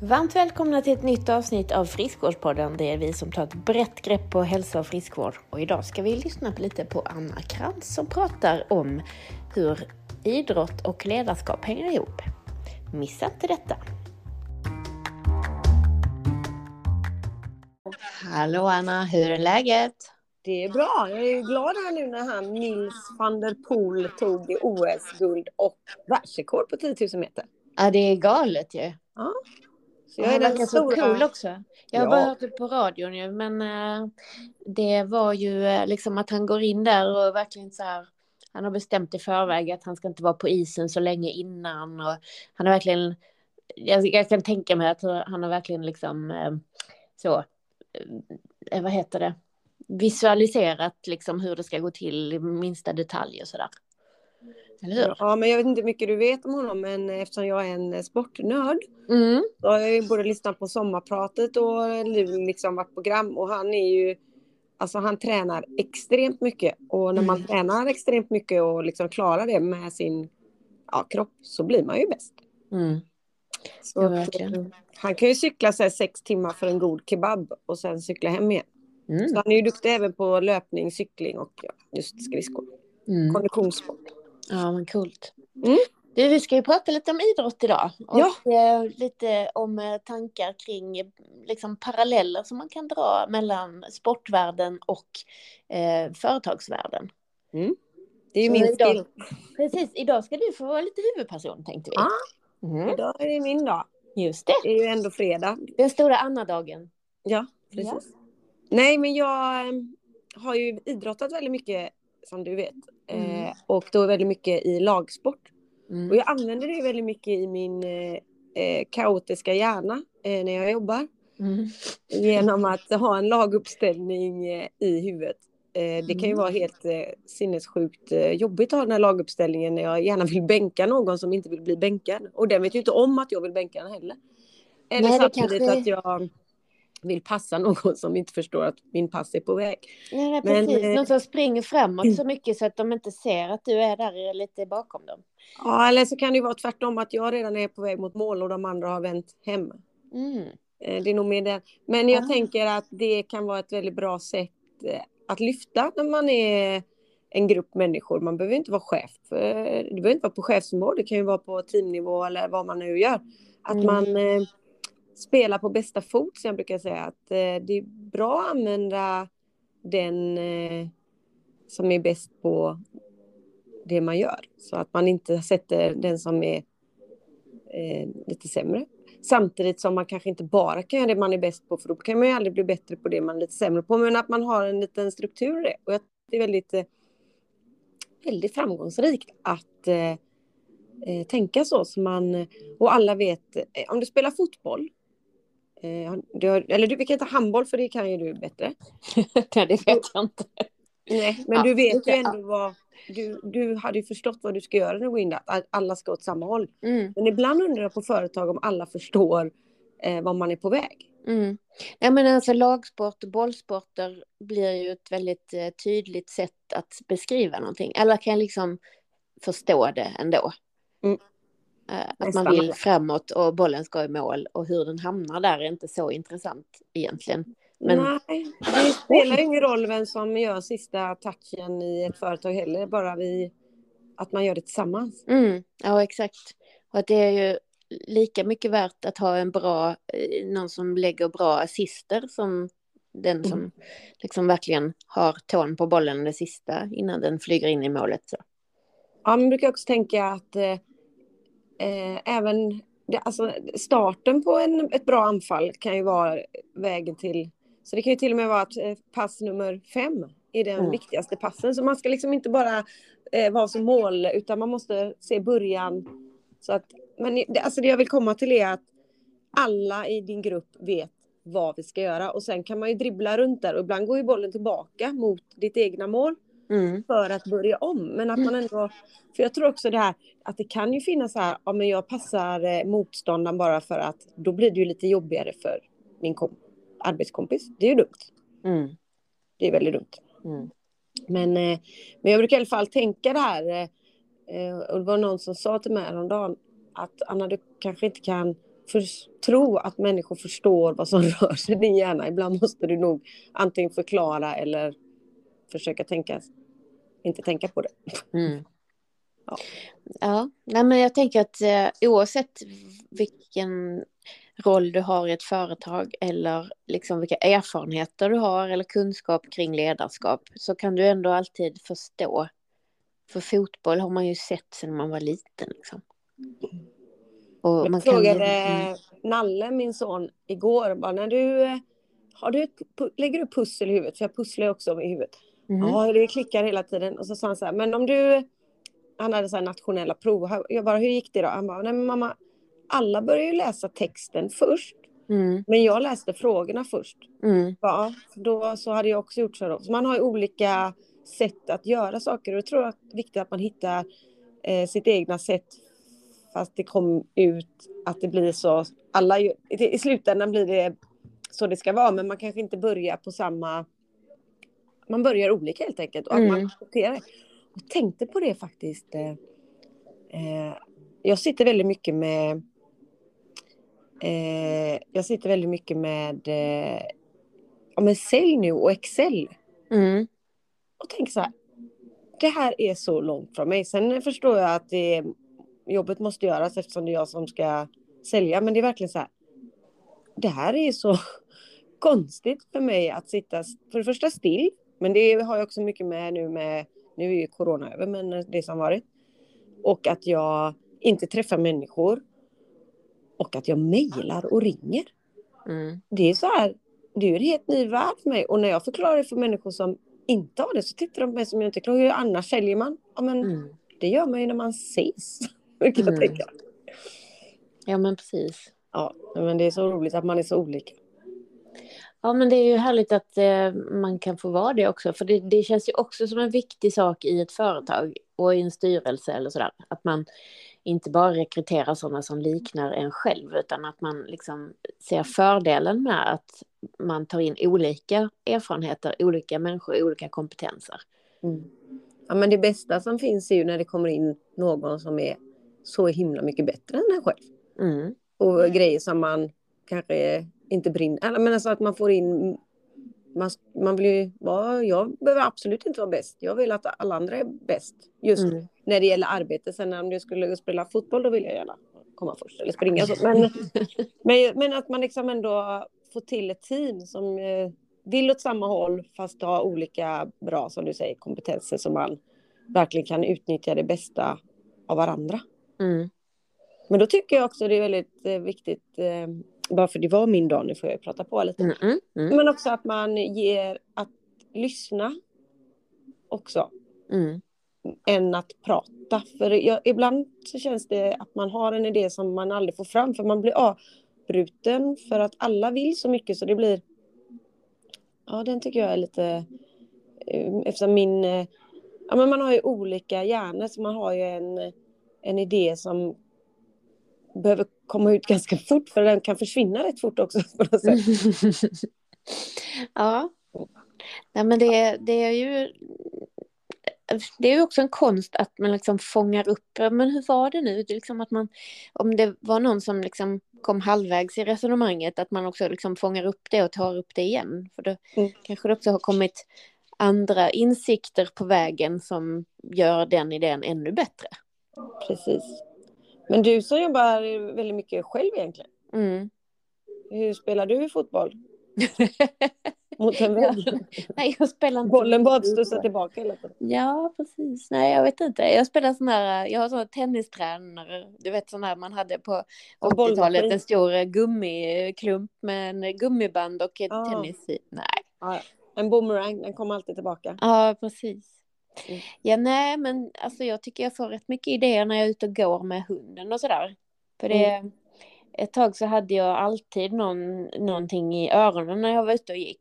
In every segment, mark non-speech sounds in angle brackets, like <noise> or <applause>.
Varmt välkomna till ett nytt avsnitt av Friskvårdspodden. Det är vi som tar ett brett grepp på hälsa och friskvård. Och idag ska vi lyssna lite på Anna Krantz som pratar om hur idrott och ledarskap hänger ihop. Missa inte detta! Hallå Anna, hur är läget? Det är bra. Jag är glad här nu när han Nils van der Poel tog OS-guld och världsrekord på 10 000 meter. Ja, det är galet ju. Ja. Så jag är den verkar stora... så cool också. Jag har ja. bara hört det på radion ju, men äh, det var ju äh, liksom att han går in där och verkligen så här. Han har bestämt i förväg att han ska inte vara på isen så länge innan och han har verkligen. Jag, jag kan tänka mig att han har verkligen liksom äh, så. vad heter det? Visualiserat liksom hur det ska gå till i minsta detalj och så där. Eller hur? Ja, men jag vet inte hur mycket du vet om honom, men eftersom jag är en sportnörd mm. så har jag ju både lyssnat på sommarpratet och nu liksom varit program och han är ju Alltså han tränar extremt mycket och när man mm. tränar extremt mycket och liksom klarar det med sin ja, kropp så blir man ju bäst. Mm. Så att, han kan ju cykla så sex timmar för en god kebab och sen cykla hem igen. Mm. Så han är ju duktig även på löpning, cykling och just skridskor. Mm. Konditionssport. Ja, men coolt. Mm. Du, vi ska ju prata lite om idrott idag. Och ja. Eh, lite om eh, tankar kring liksom, paralleller som man kan dra mellan sportvärlden och eh, företagsvärlden. Mm. Det är ju Så min idag, skill. Precis, idag ska du få vara lite huvudperson tänkte vi. Ah, mm. Idag är det min dag. Just det. Det är ju ändå fredag. Den stora Anna-dagen. Ja, precis. Ja. Nej, men jag eh, har ju idrottat väldigt mycket som du vet. Mm. Eh, och då väldigt mycket i lagsport. Mm. Och jag använder det väldigt mycket i min eh, eh, kaotiska hjärna eh, när jag jobbar. Mm. Genom att ha en laguppställning eh, i huvudet. Eh, det kan ju mm. vara helt sinnessjukt jobbigt att ha den här laguppställningen när jag gärna vill bänka någon som inte vill bli bänkad. Och den vet ju inte om att jag vill bänka den heller. Eller Nej, samtidigt kanske... att jag vill passa <laughs> någon som inte förstår att min pass är på väg. Nej, precis. Men, någon som springer framåt så mycket så att de inte ser att du är där lite bakom dem. Ja, eller så kan det vara tvärtom att jag redan är på väg mot mål och de andra har vänt hem. Mm. Eh, det är nog mer det. Men jag ah. tänker att det kan vara ett väldigt bra sätt eh, att lyfta när man är en grupp människor. Man behöver inte vara chef. Det behöver inte vara på chefsnivå. Det kan ju vara på teamnivå eller vad man nu gör. Att mm. man eh, spela på bästa fot, som jag brukar säga. Att eh, det är bra att använda den eh, som är bäst på det man gör. Så att man inte sätter den som är eh, lite sämre. Samtidigt som man kanske inte bara kan göra det man är bäst på, för då kan man ju aldrig bli bättre på det man är lite sämre på. Men att man har en liten struktur i det. Och det är väldigt, väldigt framgångsrikt att eh, tänka så. så man, och alla vet, om du spelar fotboll Eh, du har, eller du, vi kan inte handboll för det kan ju du bättre. <laughs> Nej, det vet jag inte. Nej, men ja, du vet ju ändå vad... Du, du hade ju förstått vad du ska göra när du går in där, att alla ska åt samma håll. Mm. Men ibland undrar jag på företag om alla förstår eh, var man är på väg. Mm. Ja, men alltså, lagsport och bollsporter blir ju ett väldigt eh, tydligt sätt att beskriva någonting. Alla kan liksom förstå det ändå. Mm. Eh, att man vill framåt och bollen ska i mål och hur den hamnar där är inte så intressant egentligen. Men... Nej, det spelar ingen roll vem som gör sista touchen i ett företag heller, bara vi, att man gör det tillsammans. Mm, ja, exakt. Och att det är ju lika mycket värt att ha en bra, eh, någon som lägger bra assister som den som mm. liksom verkligen har tån på bollen det sista innan den flyger in i målet. Så. Ja, man brukar också tänka att eh, även det, alltså starten på en, ett bra anfall kan ju vara vägen till... Så det kan ju till och med vara att eh, pass nummer fem är den mm. viktigaste passen. Så man ska liksom inte bara eh, vara som mål, utan man måste se början. Så att, men det, alltså det jag vill komma till är att alla i din grupp vet vad vi ska göra och sen kan man ju dribbla runt där och ibland går ju bollen tillbaka mot ditt egna mål mm. för att börja om. Men att man mm. ändå, för jag tror också det här att det kan ju finnas så här, ja men jag passar eh, motståndaren bara för att då blir det ju lite jobbigare för min kom, arbetskompis. Det är ju dumt. Mm. Det är väldigt dumt. Mm. Men, eh, men jag brukar i alla fall tänka det här, eh, och det var någon som sa till mig häromdagen att Anna, du kanske inte kan för, tro att människor förstår vad som <laughs> rör sig i din hjärna. Ibland måste du nog antingen förklara eller försöka tänka, inte tänka på det. Mm. Ja. ja, nej men jag tänker att eh, oavsett vilken roll du har i ett företag eller liksom vilka erfarenheter du har eller kunskap kring ledarskap så kan du ändå alltid förstå. För fotboll har man ju sett sedan man var liten. Liksom. Och jag man frågade kan... Nalle, min son, igår, bara, när du, har du lägger du pussel i huvudet? För jag pusslar också i huvudet. Mm. Ja, det klickar hela tiden. Och så sa han så här, men om du... Han hade så här nationella prov. Jag bara, hur gick det då? Han bara, nej men mamma, alla börjar ju läsa texten först. Mm. Men jag läste frågorna först. Mm. Ja, då så hade jag också gjort så. Då. Så man har ju olika sätt att göra saker. Och jag tror att det är viktigt att man hittar eh, sitt egna sätt. Fast det kom ut att det blir så. Alla, I slutändan blir det så det ska vara. Men man kanske inte börjar på samma man börjar olika helt enkelt. Och att mm. man accepterar Och tänkte på det faktiskt. Eh, eh, jag sitter väldigt mycket med eh, jag sitter väldigt mycket med eh, ja, men sälj nu och Excel. Mm. Och tänker så här. Det här är så långt från mig. Sen förstår jag att det, jobbet måste göras eftersom det är jag som ska sälja. Men det är verkligen så här. Det här är så <laughs> konstigt för mig att sitta för det första still men det har jag också mycket med nu med, nu är ju corona över, men det som varit. Och att jag inte träffar människor. Och att jag mejlar och ringer. Mm. Det är så här, det är en helt ny värld för mig. Och när jag förklarar det för människor som inte har det så tittar de på mig som jag inte klarar. Hur annars säljer man? Ja, men mm. det gör man ju när man ses. <laughs> Vilket mm. jag tänker. Ja, men precis. Ja, men det är så roligt att man är så olika. Ja, men det är ju härligt att eh, man kan få vara det också, för det, det, känns ju också som en viktig sak i ett företag och i en styrelse eller sådär, att man inte bara rekryterar sådana som liknar en själv, utan att man liksom ser fördelen med att man tar in olika erfarenheter, olika människor, olika kompetenser. Mm. Ja, men det bästa som finns är ju när det kommer in någon som är så himla mycket bättre än en själv. Mm. Och grejer som man kanske inte brinner. Men alltså att man får in... Man, man blir ja, jag behöver absolut inte vara bäst. Jag vill att alla andra är bäst. Just mm. när det gäller arbete. Sen om du skulle spela fotboll då vill jag gärna komma först eller springa. Så. Men, <laughs> men, men, att man liksom ändå får till ett team som eh, vill åt samma håll fast har olika bra, som du säger, kompetenser som man verkligen kan utnyttja det bästa av varandra. Mm. Men då tycker jag också det är väldigt eh, viktigt eh, bara för det var min dag, nu får jag prata på lite. Mm, mm, mm. Men också att man ger att lyssna också. Mm. Än att prata. För jag, ibland så känns det att man har en idé som man aldrig får fram för man blir avbruten för att alla vill så mycket så det blir Ja, den tycker jag är lite eh, eftersom min Ja, men man har ju olika hjärnor så man har ju en, en idé som behöver komma ut ganska fort för den kan försvinna rätt fort också. <laughs> Ja, Nej, men det, det är ju det är ju också en konst att man liksom fångar upp, men hur var det nu? Det liksom att man, om det var någon som liksom kom halvvägs i resonemanget, att man också liksom fångar upp det och tar upp det igen. För då mm. kanske det också har kommit andra insikter på vägen som gör den idén ännu bättre. Precis. Men du som jobbar väldigt mycket själv egentligen. Mm. Hur spelar du fotboll? <laughs> Mot en vägg? Nej, jag spelar inte. Bollen bara studsar tillbaka hela tiden. Ja, precis. Nej, jag vet inte. Jag spelar sån här, jag har sån här tennistränare. Du vet sån här man hade på 80-talet, en stor gummiklump med en gummiband och ett ah. tennis i. Nej. Ah, en boomerang, den kommer alltid tillbaka. Ja, precis. Mm. Ja, nej, men alltså jag tycker jag får rätt mycket idéer när jag är ute och går med hunden och sådär. För det, mm. ett tag så hade jag alltid någon, någonting i öronen när jag var ute och gick.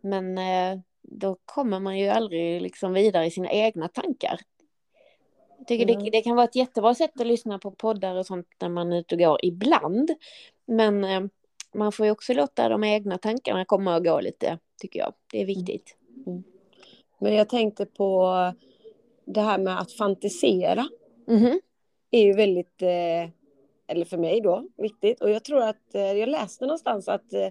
Men eh, då kommer man ju aldrig liksom vidare i sina egna tankar. Jag tycker mm. det, det, kan vara ett jättebra sätt att lyssna på poddar och sånt när man är ute och går ibland. Men eh, man får ju också låta de egna tankarna komma och gå lite, tycker jag. Det är viktigt. Mm. Men jag tänkte på det här med att fantisera. Mm. är ju väldigt... Eh, eller för mig då, viktigt. Och jag tror att, eh, jag läste någonstans att eh,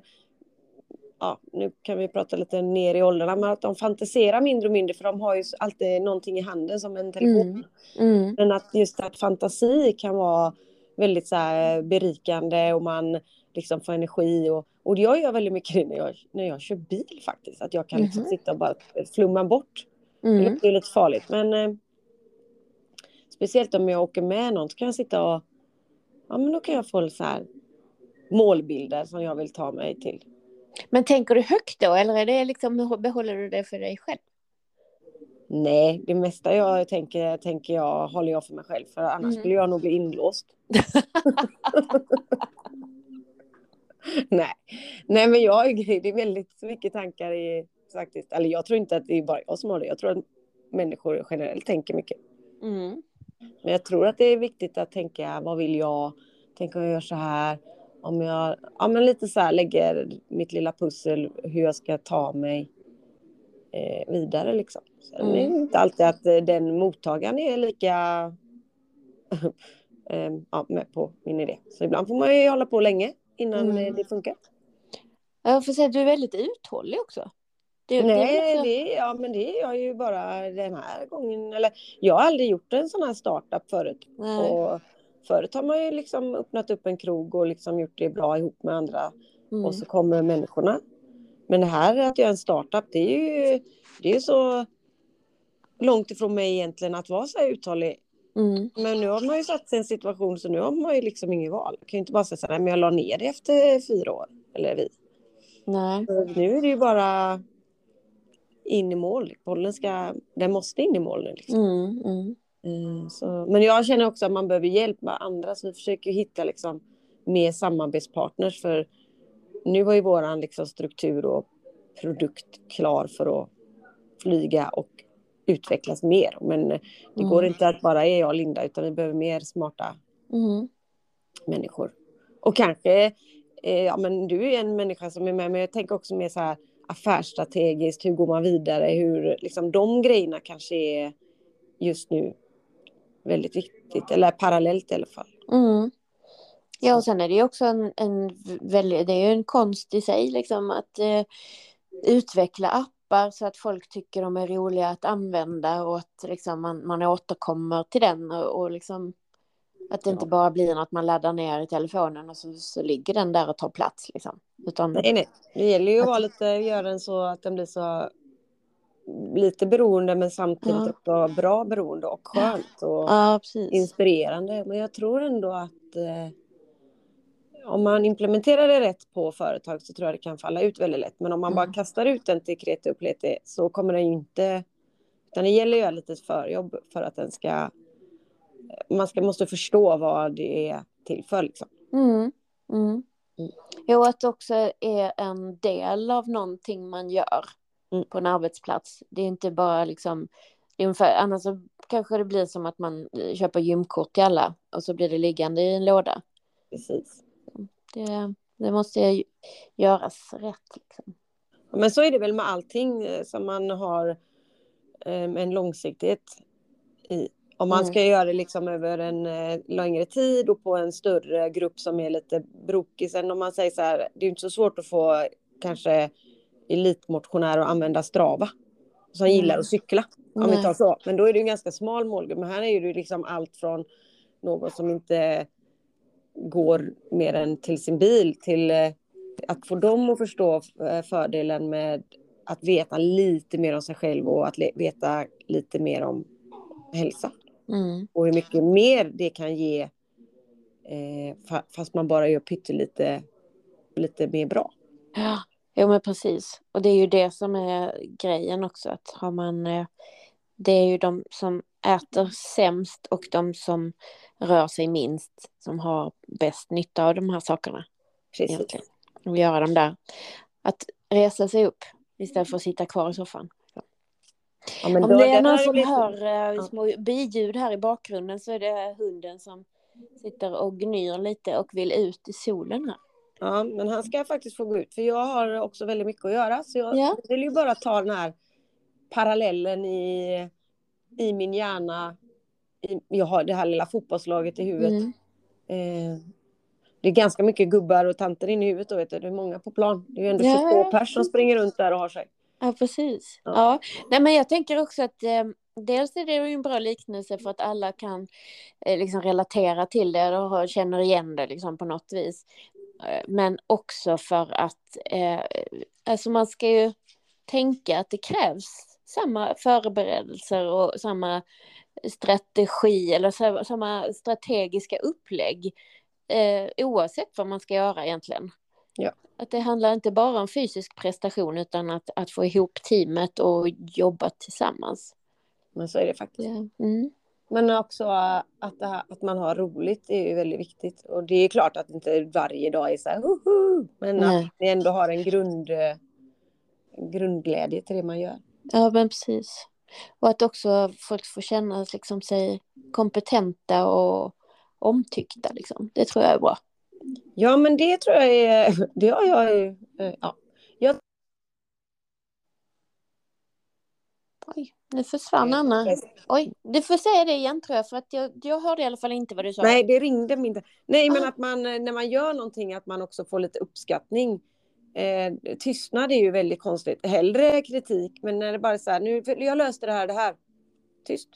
ja, nu kan vi prata lite ner i åldrarna, men att de fantiserar mindre och mindre för de har ju alltid någonting i handen som en telefon. Mm. Mm. Men att just att fantasi kan vara väldigt så berikande och man liksom får energi och, och jag gör väldigt mycket när jag, när jag kör bil faktiskt, att jag kan liksom mm. sitta och bara flumma bort. Mm. Det är lite farligt men eh, speciellt om jag åker med någon så kan jag sitta och ja men då kan jag få så här målbilder som jag vill ta mig till. Men tänker du högt då eller är det liksom, behåller du det för dig själv? Nej, det mesta jag tänker, tänker jag håller jag för mig själv för annars mm. skulle jag nog bli inlåst. <laughs> <laughs> Nej. Nej, men jag, det är väldigt mycket tankar i faktiskt. Eller jag tror inte att det är bara jag som har det. Jag tror att människor generellt tänker mycket. Mm. Men jag tror att det är viktigt att tänka, vad vill jag? Tänk om jag gör så här om jag ja, men lite så här, lägger mitt lilla pussel hur jag ska ta mig eh, vidare. Liksom. Sen mm. är det inte alltid att eh, den mottagaren är lika <laughs> eh, ja, med på min idé. Så ibland får man ju hålla på länge innan mm. det funkar. Jag får säga att du är väldigt uthållig också. Det, Nej, det, det, ja, men det är jag ju bara den här gången. Eller, jag har aldrig gjort en sån här startup förut. Nej. Och förut har man ju liksom öppnat upp en krog och liksom gjort det bra ihop med andra. Mm. Och så kommer människorna. Men det här att göra en startup, det är ju det är så långt ifrån mig egentligen att vara så här uthållig. Mm. Men nu har man ju satt sig i en situation så nu har man ju liksom inget val. Jag kan ju inte bara säga så här, men jag la ner det efter fyra år. Eller vi. Nej. Så nu är det ju bara in i mål. Bollen ska, den måste in i mål nu. Liksom. Mm, mm. Eh, så, men jag känner också att man behöver hjälp med andra så vi försöker hitta liksom mer samarbetspartners för nu var ju våran liksom struktur och produkt klar för att flyga och utvecklas mer. Men det mm. går inte att bara är jag och Linda utan vi behöver mer smarta mm. människor. Och kanske, eh, ja men du är en människa som är med men jag tänker också mer så här affärsstrategiskt, hur går man vidare, hur liksom de grejerna kanske är just nu väldigt viktigt, eller parallellt i alla fall. Mm. Ja, och sen är det ju också en, en det är en konst i sig liksom att eh, utveckla appar så att folk tycker de är roliga att använda och att liksom man, man återkommer till den och, och liksom att det ja. inte bara blir något man laddar ner i telefonen och så, så ligger den där och tar plats liksom. Utan, nej, nej. Det gäller ju att vara lite, göra den så att den blir så lite beroende men samtidigt ja. också bra beroende och skönt och ja, inspirerande. Men jag tror ändå att eh, om man implementerar det rätt på företag så tror jag det kan falla ut väldigt lätt. Men om man mm. bara kastar ut den till kreti och pleti så kommer den ju inte... Utan det gäller ju att göra lite förjobb för att den ska... Man ska, måste förstå vad det är till för liksom. Mm. Mm. Mm. Jo, att det också är en del av någonting man gör mm. på en arbetsplats. Det är inte bara liksom, det är ungefär, annars så kanske det blir som att man köper gymkort till alla och så blir det liggande i en låda. Precis. Det, det måste göras rätt. Liksom. Men så är det väl med allting eh, som man har um, en långsiktighet i. Om man mm. ska göra det liksom över en uh, längre tid och på en större grupp som är lite brokig. Sen om man säger så här, det är inte så svårt att få kanske elitmotionär och använda Strava. Som mm. gillar att cykla. Om Nej. vi tar så. Men då är det en ganska smal målgrupp. Men här är det liksom allt från någon som inte går mer än till sin bil till eh, att få dem att förstå eh, fördelen med att veta lite mer om sig själv och att veta lite mer om hälsa. Mm. Och hur mycket mer det kan ge eh, fast man bara gör pyttelite lite mer bra. Ja, Jo men precis. Och det är ju det som är grejen också. Att har man, eh, det är ju de som äter sämst och de som rör sig minst som har bäst nytta av de här sakerna. Precis. Och göra dem där. Att resa sig upp istället för att sitta kvar i soffan. Ja, Om då, det är någon som blivit... hör äh, små biljud här i bakgrunden så är det hunden som sitter och gnyr lite och vill ut i solen här. Ja, men han ska faktiskt få gå ut för jag har också väldigt mycket att göra. Så jag ja. vill ju bara ta den här parallellen i, i min hjärna. I, jag har det här lilla fotbollslaget i huvudet. Mm. eh, det är ganska mycket gubbar och tanter inne i huvudet då, vet du. Det är många på plan. Det är ju ändå ja. 22 personer som springer runt där och har sig. Ja, precis. Ja. ja. Nej, men jag tänker också att eh, dels är det ju en bra liknelse för att alla kan eh, liksom relatera till det och känner igen det liksom på något vis. Eh, men också för att eh, alltså man ska ju tänka att det krävs samma förberedelser och samma strategi eller samma strategiska upplägg eh, oavsett vad man ska göra egentligen. Ja. Att det handlar inte bara om fysisk prestation utan att, att få ihop teamet och jobba tillsammans. Men så är det faktiskt. Ja. Mm. Men också att, här, att man har roligt är ju väldigt viktigt. Och det är klart att inte varje dag är så här, men Nej. att ni ändå har en grund, grundglädje till det man gör. Ja, men precis. Och att också folk får känna liksom, sig kompetenta och omtyckta. Liksom. Det tror jag är bra. Ja, men det tror jag är... Det har jag. Eh, ja. Jag... Oj, nu försvann Anna. Oj, du får säga det igen tror jag, för att jag, jag hörde i alla fall inte vad du sa. Nej, det ringde inte. Nej, men ah. att man när man gör någonting att man också får lite uppskattning. Eh, tystnad är ju väldigt konstigt. Hellre kritik, men när det bara är så här, nu, jag löste det här, det här. Tyst.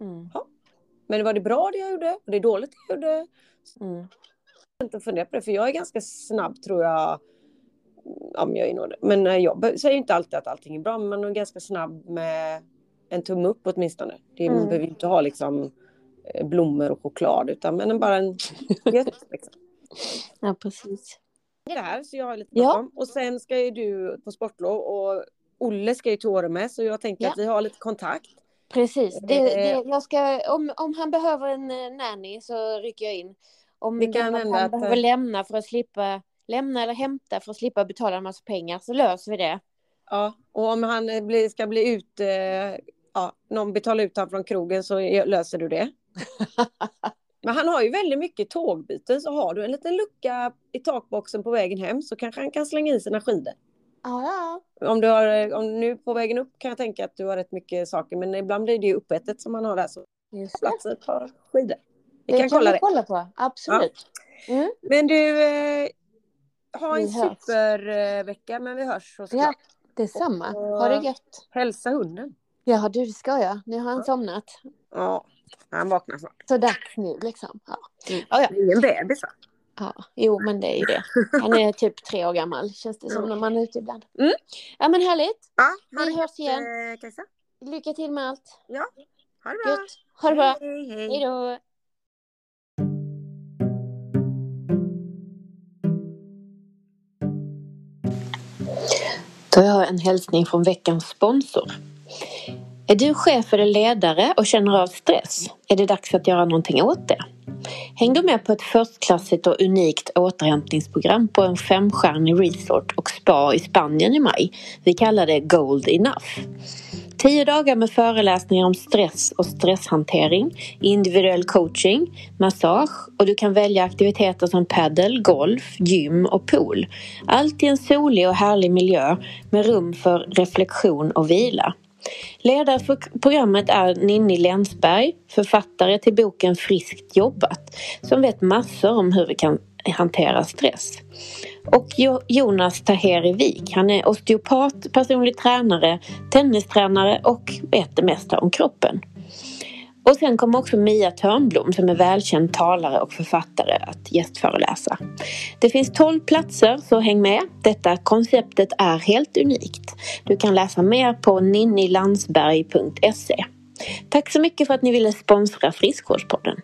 Mm. Ja. Men var det bra det jag gjorde? Var det dåligt det jag gjorde? Mm. Jag inte fundera på det, för jag är ganska snabb tror jag. Om jag är nåd. Men jag säger inte alltid att allting är bra, men man är ganska snabb med en tumme upp åtminstone. Det mm. Man behöver inte ha liksom eh, blommor och choklad, utan men bara en <laughs> <laughs> liksom. Ja, precis. Det här, så jag har lite ja. Och sen ska ju du på sportlov och Olle ska ju till Åre med, så jag tänker ja. att vi har lite kontakt. Precis. Det, det, eh. jag ska, om, om han behöver en eh, nanny så rycker jag in. Om det kan han att... behöver lämna för att slippa lämna eller hämta för att slippa betala en massa pengar så löser vi det. Ja, och om han eh, blir, ska bli ut, ja, någon betalar ut honom från krogen så löser du det. <laughs> Men han har ju väldigt mycket tågbyten så har du en liten lucka i takboxen på vägen hem så kanske han kan slänga i sina skidor. Ja, Om du har, om nu på vägen upp kan jag tänka att du har rätt mycket saker, men ibland blir det ju uppätet som man har där. Så Just plats ett par skidor. Vi det kan, kan kolla vi kolla på, absolut. Ja. Mm. Men du, eh, ha en supervecka, men vi hörs så Ja, detsamma. Ha det gött. Hälsa hunden. Ja, du ska jag. Nu har han ja. somnat. Ja, han vaknar snart. Så dags nu liksom. Ja. Mm. Oh, ja. Ingen bebis va? Ja, jo men det är ju det. Han är typ tre år gammal känns det som när man är ute ibland. Mm. Ja men härligt. Ja, Vi hörs igen. Eh, Kajsa. Lycka till med allt. Ja, ha det bra. Gött. Ha det bra. Hej, hej. hej då. Då har jag en hälsning från veckans sponsor. Är du chef eller ledare och känner av stress? Är det dags att göra någonting åt det? Häng då med på ett förstklassigt och unikt återhämtningsprogram på en femstjärnig resort och spa i Spanien i maj. Vi kallar det Gold Enough. Tio dagar med föreläsningar om stress och stresshantering, individuell coaching, massage och du kan välja aktiviteter som paddle, golf, gym och pool. Allt i en solig och härlig miljö med rum för reflektion och vila. Ledare för programmet är Ninni Länsberg, författare till boken Friskt jobbat, som vet massor om hur vi kan hantera stress. Och Jonas Taheri Wik, han är osteopat, personlig tränare, tennistränare och vet det mesta om kroppen. Och sen kommer också Mia Törnblom som är välkänd talare och författare att gästföreläsa. Det finns 12 platser så häng med. Detta konceptet är helt unikt. Du kan läsa mer på ninnilandsberg.se. Tack så mycket för att ni ville sponsra Friskvårdspodden.